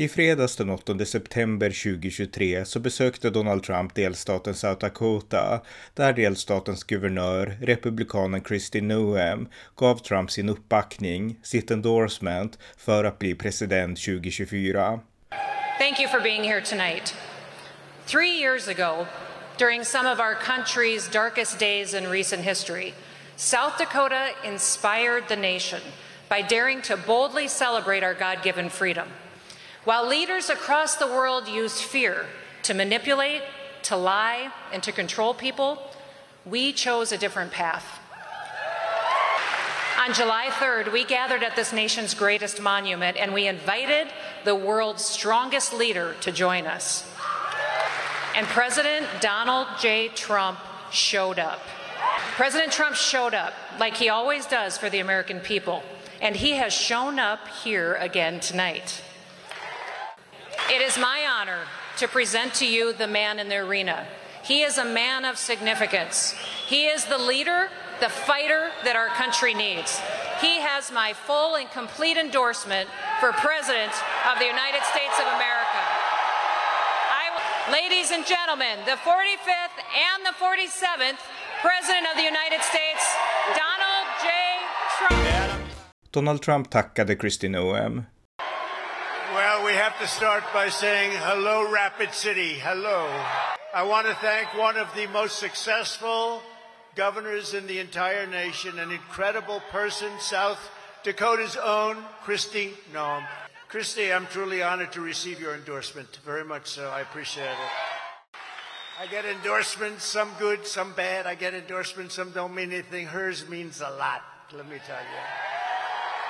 I fredags den 8 september 2023 så besökte Donald Trump delstaten South Dakota där delstatens guvernör, republikanen Kristi Noem, gav Trump sin uppbackning, sitt endorsement, för att bli president 2024. Thank you for being here tonight. Three years ago, during some of our country's darkest days in recent history, South Dakota inspired the nation by daring to boldly celebrate our God given freedom. While leaders across the world use fear to manipulate, to lie, and to control people, we chose a different path. On July 3rd, we gathered at this nation's greatest monument and we invited the world's strongest leader to join us. And President Donald J. Trump showed up. President Trump showed up like he always does for the American people, and he has shown up here again tonight. It is my honor to present to you the man in the arena. He is a man of significance. He is the leader, the fighter that our country needs. He has my full and complete endorsement for President of the United States of America. I, ladies and gentlemen, the 45th and the 47th President of the United States, Donald J. Trump. Donald Trump tackade Kristi Noem. We have to start by saying hello, Rapid City. Hello. I want to thank one of the most successful governors in the entire nation, an incredible person, South Dakota's own Christy Noam. Christy, I'm truly honored to receive your endorsement. Very much so. I appreciate it. I get endorsements, some good, some bad. I get endorsements, some don't mean anything. Hers means a lot, let me tell you.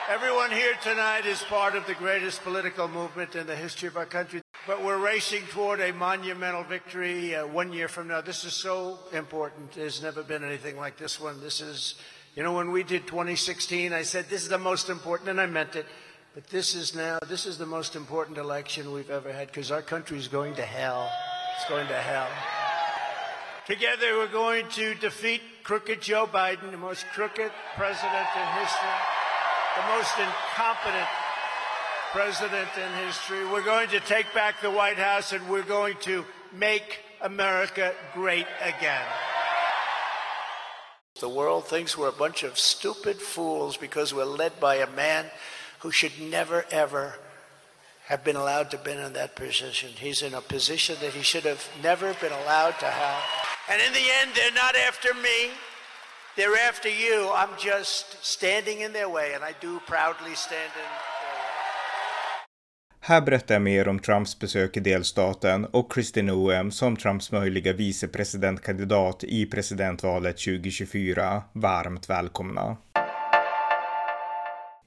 Everyone here tonight is part of the greatest political movement in the history of our country. But we're racing toward a monumental victory uh, one year from now. This is so important. There's never been anything like this one. This is, you know, when we did 2016, I said this is the most important, and I meant it. But this is now, this is the most important election we've ever had because our country is going to hell. It's going to hell. Together, we're going to defeat crooked Joe Biden, the most crooked president in history the most incompetent president in history. We're going to take back the White House and we're going to make America great again. The world thinks we're a bunch of stupid fools because we're led by a man who should never, ever have been allowed to be in that position. He's in a position that he should have never been allowed to have. And in the end, they're not after me. They're after you. I'm just standing in their way, and I do proudly stand in Här berättar jag mer om Trumps besök i delstaten och Kristi Noem som Trumps möjliga vicepresidentkandidat i presidentvalet 2024. Varmt välkomna!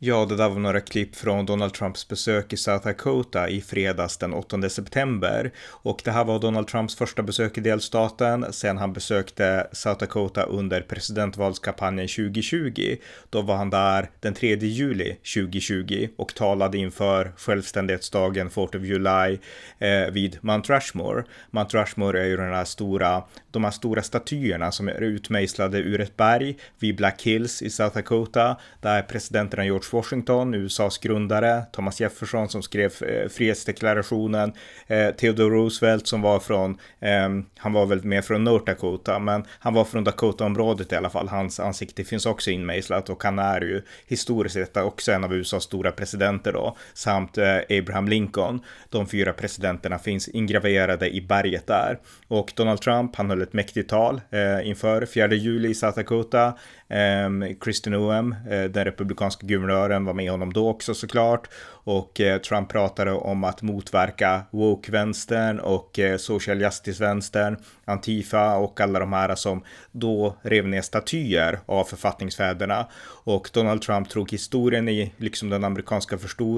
Ja, det där var några klipp från Donald Trumps besök i South Dakota i fredags den 8 september. Och det här var Donald Trumps första besök i delstaten sen han besökte South Dakota under presidentvalskampanjen 2020. Då var han där den 3 juli 2020 och talade inför självständighetsdagen 4th of July eh, vid Mount Rushmore. Mount Rushmore är ju den här stora, de här stora statyerna som är utmejslade ur ett berg vid Black Hills i South Dakota där presidenterna George Washington, USAs grundare, Thomas Jefferson som skrev eh, frihetsdeklarationen, eh, Theodore Roosevelt som var från, eh, han var väl mer från North Dakota, men han var från Dakota-området i alla fall. Hans ansikte finns också inmejslat och han är ju historiskt sett också en av USAs stora presidenter då, samt eh, Abraham Lincoln. De fyra presidenterna finns ingraverade i berget där. Och Donald Trump, han höll ett mäktigt tal eh, inför 4 juli i South Dakota. Eh, Kristen Noem, eh, den republikanska guvernören, var med honom då också såklart och eh, Trump pratade om att motverka woke-vänstern och eh, social justice-vänstern, Antifa och alla de här som då rev ner statyer av författningsfäderna. Och Donald Trump tog historien i, liksom den amerikanska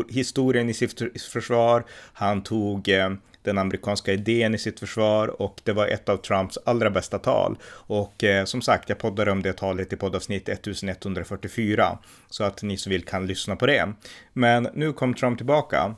historien i sitt försvar. Han tog eh, den amerikanska idén i sitt försvar och det var ett av Trumps allra bästa tal. Och eh, som sagt, jag poddade om det talet i poddavsnitt 1144 så att ni som vill kan lyssna på det. Men nu kom Trump tillbaka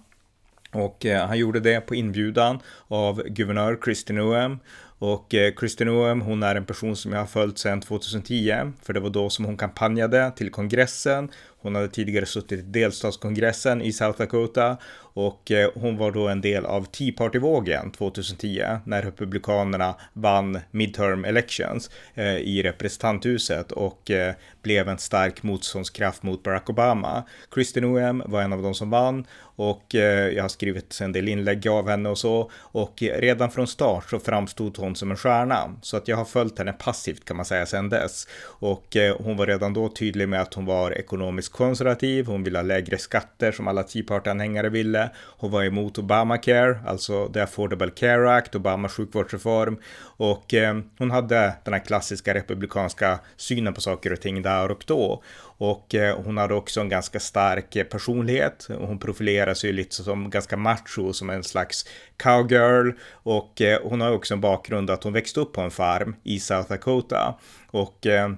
och eh, han gjorde det på inbjudan av guvernör Kristin Noem och eh, Kristi Noem, hon är en person som jag har följt sedan 2010, för det var då som hon kampanjade till kongressen. Hon hade tidigare suttit i delstatskongressen i South Dakota och eh, hon var då en del av Tea Party-vågen 2010 när Republikanerna vann midterm elections eh, i representanthuset och eh, blev en stark motståndskraft mot Barack Obama. Kristin Noem var en av de som vann och jag har skrivit en del inlägg av henne och så. Och redan från start så framstod hon som en stjärna. Så att jag har följt henne passivt kan man säga sedan dess. Och hon var redan då tydlig med att hon var ekonomisk konservativ, hon ville ha lägre skatter som alla Tea Party-anhängare ville. Hon var emot Obamacare, alltså The Affordable Care Act, Obamas sjukvårdsreform. Och eh, hon hade den här klassiska republikanska synen på saker och ting där och då. Och eh, hon hade också en ganska stark personlighet. Hon profilerar sig lite som ganska macho, som en slags cowgirl. Och eh, hon har också en bakgrund att hon växte upp på en farm i South Dakota. Och eh,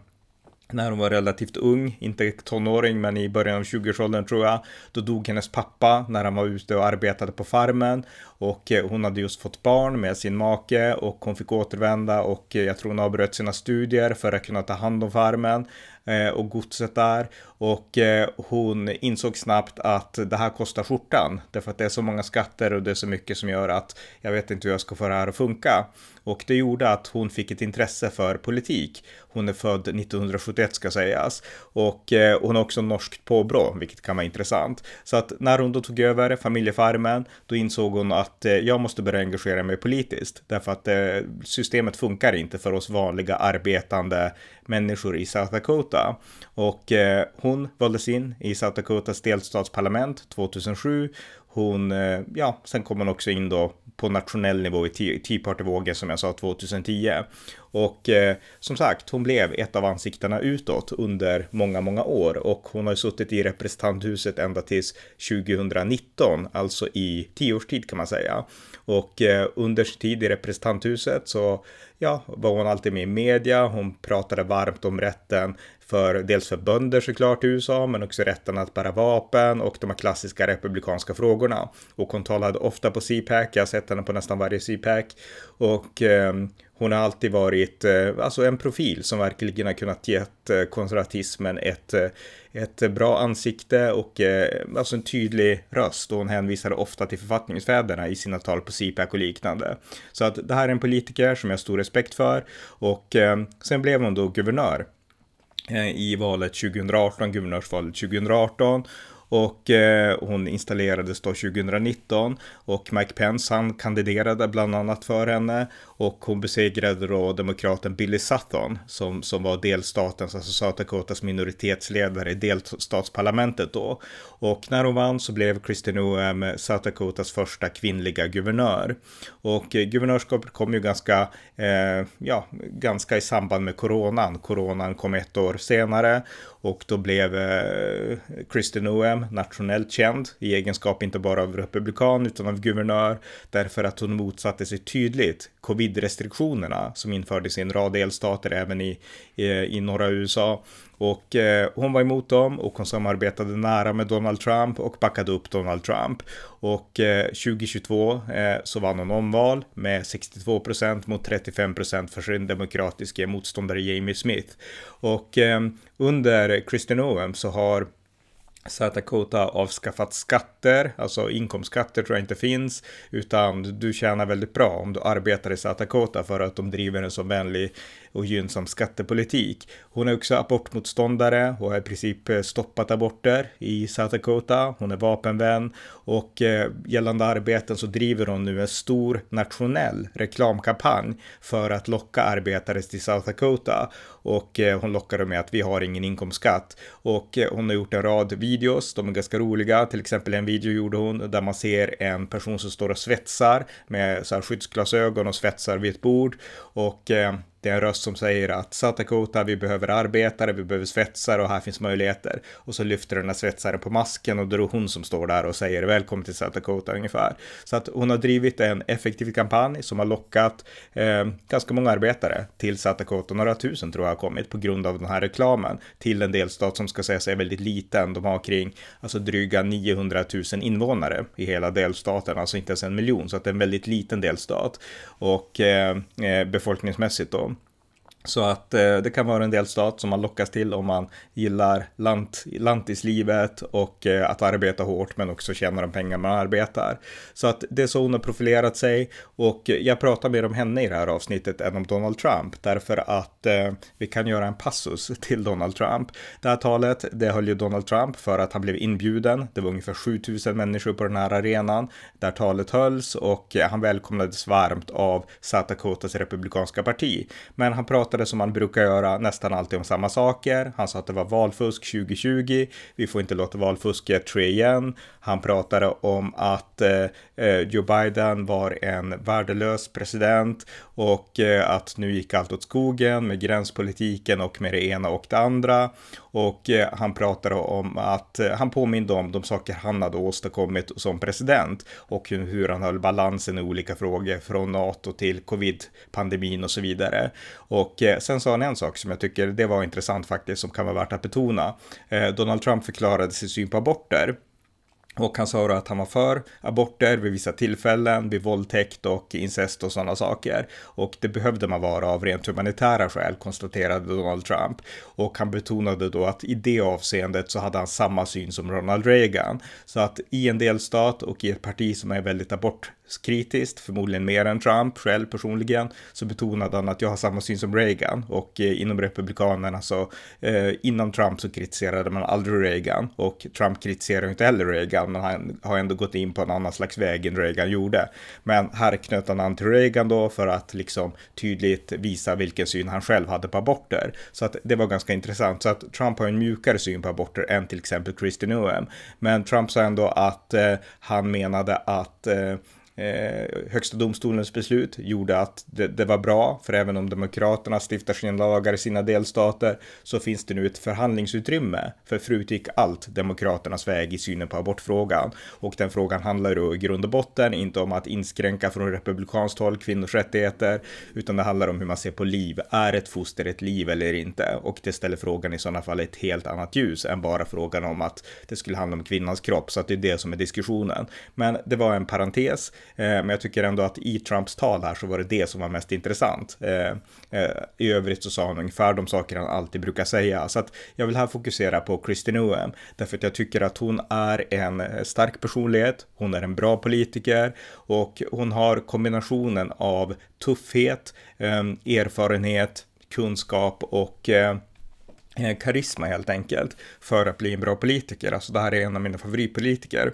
när hon var relativt ung, inte tonåring men i början av 20-årsåldern tror jag. Då dog hennes pappa när han var ute och arbetade på farmen och eh, hon hade just fått barn med sin make och hon fick återvända och eh, jag tror hon avbröt sina studier för att kunna ta hand om farmen Eh, och godset där. Och eh, hon insåg snabbt att det här kostar skjortan. Därför att det är så många skatter och det är så mycket som gör att jag vet inte hur jag ska få det här att funka. Och det gjorde att hon fick ett intresse för politik. Hon är född 1971 ska sägas. Och eh, hon har också norskt påbrå, vilket kan vara intressant. Så att när hon då tog över familjefarmen, då insåg hon att att eh, jag måste börja engagera mig politiskt. Därför att eh, systemet funkar inte för oss vanliga arbetande människor i South Dakota. Och eh, hon valdes in i South Dakotas delstatsparlament 2007. Hon, eh, ja, sen kom hon också in då på nationell nivå i Tea Party-vågen som jag sa 2010. Och eh, som sagt, hon blev ett av ansiktena utåt under många, många år och hon har ju suttit i representanthuset ända tills 2019, alltså i tio års tid kan man säga. Och eh, under sin tid i representanthuset så ja, var hon alltid med i media. Hon pratade varmt om rätten för dels för bönder såklart i USA, men också rätten att bära vapen och de här klassiska republikanska frågorna. Och hon talade ofta på CPAC. Jag har sett henne på nästan varje CPAC och eh, hon har alltid varit eh, alltså en profil som verkligen har kunnat ge eh, konservatismen ett, eh, ett bra ansikte och eh, alltså en tydlig röst och hon hänvisade ofta till författningsfäderna i sina tal på CPAC och liknande. Så att det här är en politiker som jag har stor respekt för och eh, sen blev hon då guvernör i valet 2018, guvernörsvalet 2018 och eh, hon installerades då 2019 och Mike Pence han kandiderade bland annat för henne och hon besegrade då demokraten Billy Sutton som, som var delstatens, alltså South Dakotas minoritetsledare i delstatsparlamentet då. Och när hon vann så blev Kristin Noem South Dakotas första kvinnliga guvernör. Och eh, guvernörskapet kom ju ganska, eh, ja, ganska i samband med coronan. Coronan kom ett år senare och då blev eh, Kristi Noem nationellt känd i egenskap inte bara av republikan utan av guvernör därför att hon motsatte sig tydligt covid-restriktionerna som infördes i en rad delstater även i, i, i norra USA. Och eh, hon var emot dem och hon samarbetade nära med Donald Trump och backade upp Donald Trump. Och eh, 2022 eh, så vann hon omval med 62 procent mot 35 procent för sin demokratiska motståndare Jamie Smith. Och eh, under Kristin Owen så har South Dakota avskaffat skatter, alltså inkomstskatter tror jag inte finns, utan du tjänar väldigt bra om du arbetar i South Dakota för att de driver en så vänlig och gynnsam skattepolitik. Hon är också abortmotståndare och har i princip eh, stoppat aborter i South Dakota. Hon är vapenvän och eh, gällande arbeten så driver hon nu en stor nationell reklamkampanj för att locka arbetare till South Dakota och eh, hon lockar dem med att vi har ingen inkomstskatt och hon har gjort en rad videos, de är ganska roliga. Till exempel en video gjorde hon där man ser en person som står och svetsar med så här skyddsglasögon och svetsar vid ett bord. Och eh, det är en röst som säger att South Dakota, vi behöver arbetare, vi behöver svetsare och här finns möjligheter. Och så lyfter den här svetsaren på masken och då är det hon som står där och säger välkommen till South Dakota ungefär. Så att hon har drivit en effektiv kampanj som har lockat eh, ganska många arbetare till South Dakota. Några tusen tror jag har kommit på grund av den här reklamen till en delstat som ska sägas är väldigt liten. De har kring alltså dryga 900 000 invånare i hela delstaten, alltså inte ens en miljon, så att det är en väldigt liten delstat. Och eh, eh befolkningsmässigt då. Så att eh, det kan vara en delstat som man lockas till om man gillar lant, lantislivet och eh, att arbeta hårt men också tjäna de pengar man arbetar. Så att det är så hon har profilerat sig och jag pratar mer om henne i det här avsnittet än om Donald Trump därför att eh, vi kan göra en passus till Donald Trump. Det här talet, det höll ju Donald Trump för att han blev inbjuden. Det var ungefär 7000 människor på den här arenan där talet hölls och han välkomnades varmt av South Dakotas republikanska parti. Men han pratade pratade som han brukar göra nästan alltid om samma saker. Han sa att det var valfusk 2020. Vi får inte låta valfusket ske igen. Han pratade om att eh, eh, Joe Biden var en värdelös president och eh, att nu gick allt åt skogen med gränspolitiken och med det ena och det andra. Och eh, han pratade om att eh, han påminde om de saker han hade åstadkommit som president och hur han höll balansen i olika frågor från NATO till covid-pandemin och så vidare. Och och eh, sen sa han en sak som jag tycker det var intressant faktiskt som kan vara värt att betona. Eh, Donald Trump förklarade sin syn på aborter och han sa då att han var för aborter vid vissa tillfällen, vid våldtäkt och incest och sådana saker. Och det behövde man vara av rent humanitära skäl, konstaterade Donald Trump. Och han betonade då att i det avseendet så hade han samma syn som Ronald Reagan. Så att i en delstat och i ett parti som är väldigt abort kritiskt, förmodligen mer än Trump själv personligen, så betonade han att jag har samma syn som Reagan och eh, inom Republikanerna så eh, innan Trump så kritiserade man aldrig Reagan och Trump kritiserar inte heller Reagan, men han har ändå gått in på en annan slags väg än Reagan gjorde. Men här knöt han an till Reagan då för att liksom tydligt visa vilken syn han själv hade på aborter. Så att det var ganska intressant. Så att Trump har en mjukare syn på aborter än till exempel Kristi Noem. Men Trump sa ändå att eh, han menade att eh, Eh, högsta domstolens beslut gjorde att det, det, var bra, för även om demokraterna stiftar sina lagar i sina delstater så finns det nu ett förhandlingsutrymme. För förut gick allt demokraternas väg i synen på abortfrågan. Och den frågan handlar då i grund och botten inte om att inskränka från republikanskt håll kvinnors rättigheter, utan det handlar om hur man ser på liv. Är ett foster ett liv eller inte? Och det ställer frågan i sådana fall ett helt annat ljus än bara frågan om att det skulle handla om kvinnans kropp. Så att det är det som är diskussionen. Men det var en parentes. Eh, men jag tycker ändå att i Trumps tal här så var det det som var mest intressant. Eh, eh, I övrigt så sa han ungefär de saker han alltid brukar säga. Så att jag vill här fokusera på Kristin Noem. Därför att jag tycker att hon är en stark personlighet. Hon är en bra politiker och hon har kombinationen av tuffhet, erfarenhet, kunskap och karisma helt enkelt för att bli en bra politiker. Alltså det här är en av mina favoritpolitiker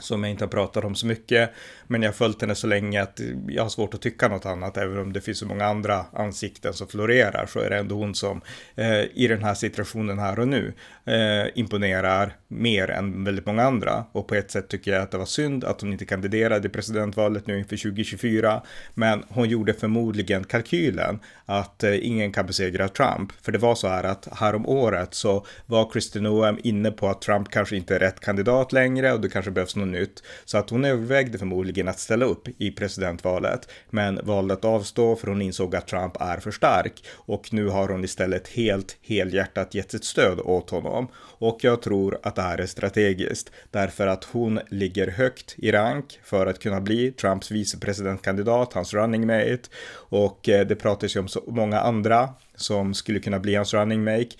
som jag inte har pratat om så mycket. Men jag har följt henne så länge att jag har svårt att tycka något annat. Även om det finns så många andra ansikten som florerar så är det ändå hon som eh, i den här situationen här och nu eh, imponerar mer än väldigt många andra. Och på ett sätt tycker jag att det var synd att hon inte kandiderade i presidentvalet nu inför 2024. Men hon gjorde förmodligen kalkylen att eh, ingen kan besegra Trump. För det var så här att härom året så var Kristin Noem inne på att Trump kanske inte är rätt kandidat längre och det kanske behövs något nytt. Så att hon övervägde förmodligen att ställa upp i presidentvalet, men valde att avstå för hon insåg att Trump är för stark och nu har hon istället helt helhjärtat gett sitt stöd åt honom. Och jag tror att det här är strategiskt därför att hon ligger högt i rank för att kunna bli Trumps vicepresidentkandidat, hans running mate och eh, det pratas ju om så många andra som skulle kunna bli hans running mate.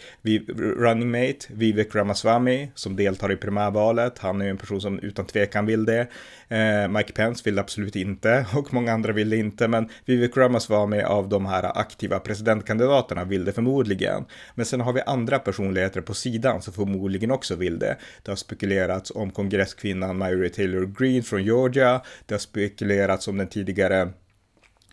Running mate, Vivek Ramaswamy, som deltar i primärvalet. Han är ju en person som utan tvekan vill det. Eh, Mike Pence vill absolut inte och många andra vill det inte, men Vivek Ramaswamy av de här aktiva presidentkandidaterna vill det förmodligen. Men sen har vi andra personligheter på sidan som förmodligen också vill det. Det har spekulerats om kongresskvinnan Mary Taylor Greene från Georgia. Det har spekulerats om den tidigare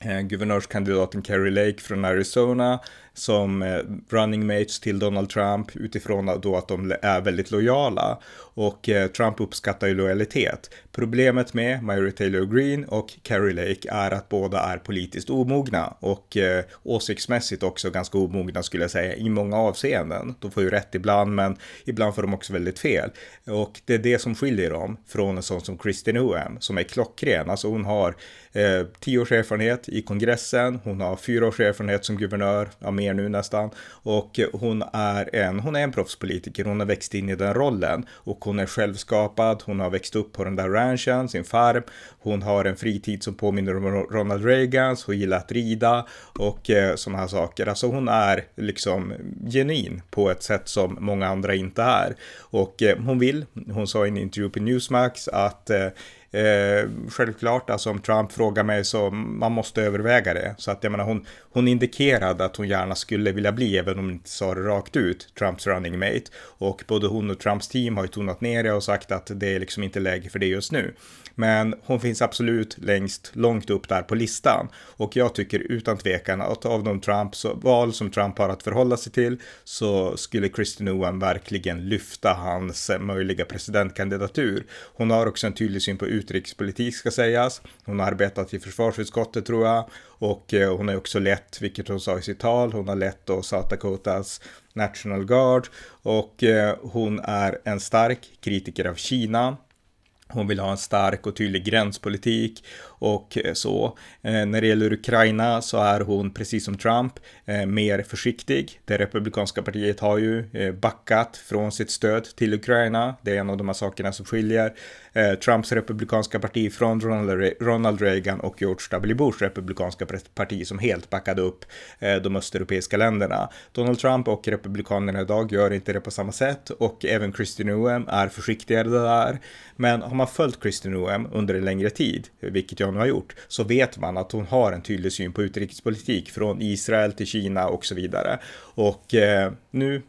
Eh, guvernörskandidaten Kerry Lake från Arizona som eh, running mates till Donald Trump utifrån då att de är väldigt lojala. Och eh, Trump uppskattar ju lojalitet. Problemet med Mary Taylor Green och Carrie Lake är att båda är politiskt omogna och eh, åsiktsmässigt också ganska omogna skulle jag säga i många avseenden. De får ju rätt ibland men ibland får de också väldigt fel. Och det är det som skiljer dem från en sån som Kristin Noem som är klockren. Alltså hon har eh, tio års erfarenhet i kongressen, hon har fyra års erfarenhet som guvernör, ja, mer nu nästan. Och hon är en, hon är en proffspolitiker, hon har växt in i den rollen och hon är självskapad, hon har växt upp på den där ranchen, sin farm, hon har en fritid som påminner om Ronald Reagans, hon gillar att rida och eh, sådana här saker. Alltså hon är liksom genuin på ett sätt som många andra inte är. Och eh, hon vill, hon sa i en intervju på Newsmax att eh, Eh, självklart, alltså om Trump frågar mig så man måste överväga det. Så att jag menar, hon, hon indikerade att hon gärna skulle vilja bli, även om hon inte sa det rakt ut, Trumps running mate. Och både hon och Trumps team har ju tonat ner det och sagt att det är liksom inte läge för det just nu. Men hon finns absolut längst, långt upp där på listan. Och jag tycker utan tvekan att av de Trumps val som Trump har att förhålla sig till så skulle Kristin Noem verkligen lyfta hans eh, möjliga presidentkandidatur. Hon har också en tydlig syn på utrikespolitik ska sägas. Hon har arbetat i försvarsutskottet tror jag och eh, hon har också lett, vilket hon sa i sitt tal, hon har lett då South Dakotas National Guard och eh, hon är en stark kritiker av Kina. Hon vill ha en stark och tydlig gränspolitik och eh, så. Eh, när det gäller Ukraina så är hon, precis som Trump, eh, mer försiktig. Det republikanska partiet har ju backat från sitt stöd till Ukraina. Det är en av de här sakerna som skiljer Trumps republikanska parti från Ronald Reagan och George W. Bush republikanska parti som helt backade upp de östeuropeiska länderna. Donald Trump och republikanerna idag gör inte det på samma sätt och även Kristi Noem är försiktigare där. Men har man följt Kristi Noem under en längre tid, vilket jag hon har gjort, så vet man att hon har en tydlig syn på utrikespolitik från Israel till Kina och så vidare. Och eh, nu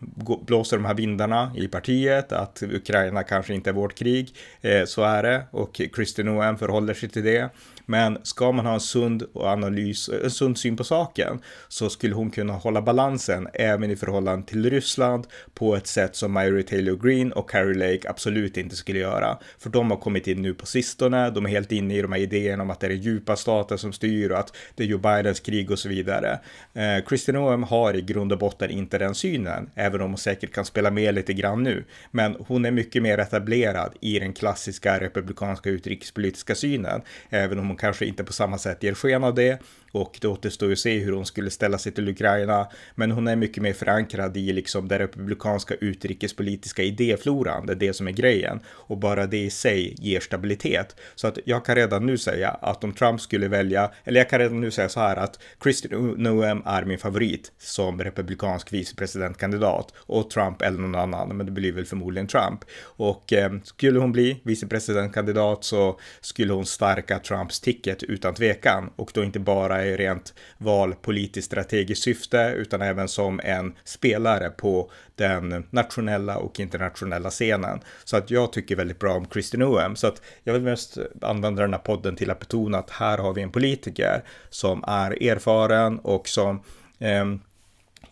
blåser de här vindarna i partiet att Ukraina kanske inte är vårt krig. Eh, så är det och Kristin Noem förhåller sig till det. Men ska man ha en sund analys, en sund syn på saken så skulle hon kunna hålla balansen även i förhållande till Ryssland på ett sätt som Mary Taylor Green och Carrie Lake absolut inte skulle göra. För de har kommit in nu på sistone, de är helt inne i de här idéerna om att det är djupa stater som styr och att det är Joe Bidens krig och så vidare. Eh, Kristin Noem har i grund och botten inte den synen, även om hon säkert kan spela med lite grann nu. Men hon är mycket mer etablerad i den klassiska republikanska utrikespolitiska synen, även om hon kanske inte på samma sätt ger sken av det och det återstår ju att se hur hon skulle ställa sig till Ukraina. Men hon är mycket mer förankrad i liksom den republikanska utrikespolitiska idéfloran. Det är det som är grejen. Och bara det i sig ger stabilitet. Så att jag kan redan nu säga att om Trump skulle välja, eller jag kan redan nu säga så här att Christian Noem är min favorit som republikansk vicepresidentkandidat. Och Trump eller någon annan, men det blir väl förmodligen Trump. Och eh, skulle hon bli vicepresidentkandidat så skulle hon stärka Trumps ticket utan tvekan. Och då inte bara i rent valpolitiskt strategiskt syfte utan även som en spelare på den nationella och internationella scenen. Så att jag tycker väldigt bra om Kristin Noem. Så att jag vill mest använda den här podden till att betona att här har vi en politiker som är erfaren och som eh,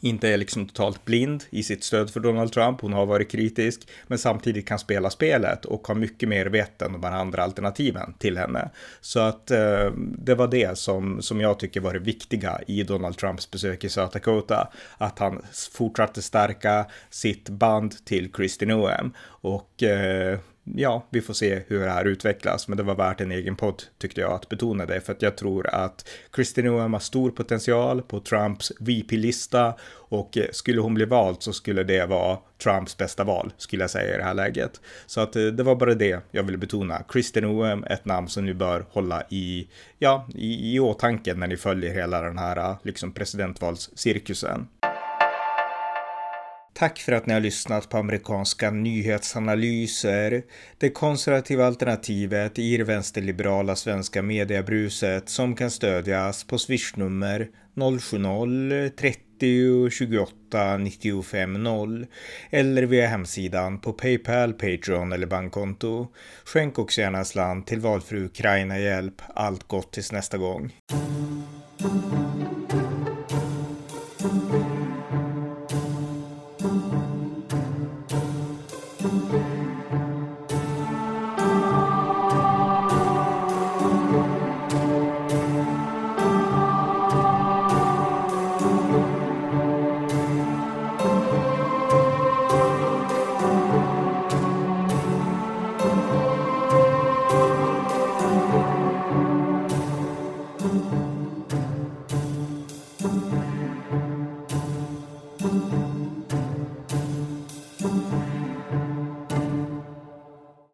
inte är liksom totalt blind i sitt stöd för Donald Trump. Hon har varit kritisk, men samtidigt kan spela spelet och har mycket mer vett än de här andra alternativen till henne. Så att eh, det var det som, som jag tycker var det viktiga i Donald Trumps besök i South Dakota. Att han fortsatte stärka sitt band till Kristi Noem och eh, ja, vi får se hur det här utvecklas, men det var värt en egen podd tyckte jag att betona det, för att jag tror att Kristi Noem har stor potential på Trumps VP-lista och eh, skulle hon bli vald så skulle det vara Trumps bästa val, skulle jag säga i det här läget. Så att eh, det var bara det jag ville betona. Kristin Noem, ett namn som ni bör hålla i, ja, i, i åtanke när ni följer hela den här eh, liksom presidentvalscirkusen. Tack för att ni har lyssnat på amerikanska nyhetsanalyser. Det konservativa alternativet i det vänsterliberala svenska mediebruset som kan stödjas på swishnummer 070-30 28 95 0 eller via hemsidan på Paypal, Patreon eller bankkonto. Skänk också gärna en slant till valfri Ukraina-hjälp. Allt gott tills nästa gång.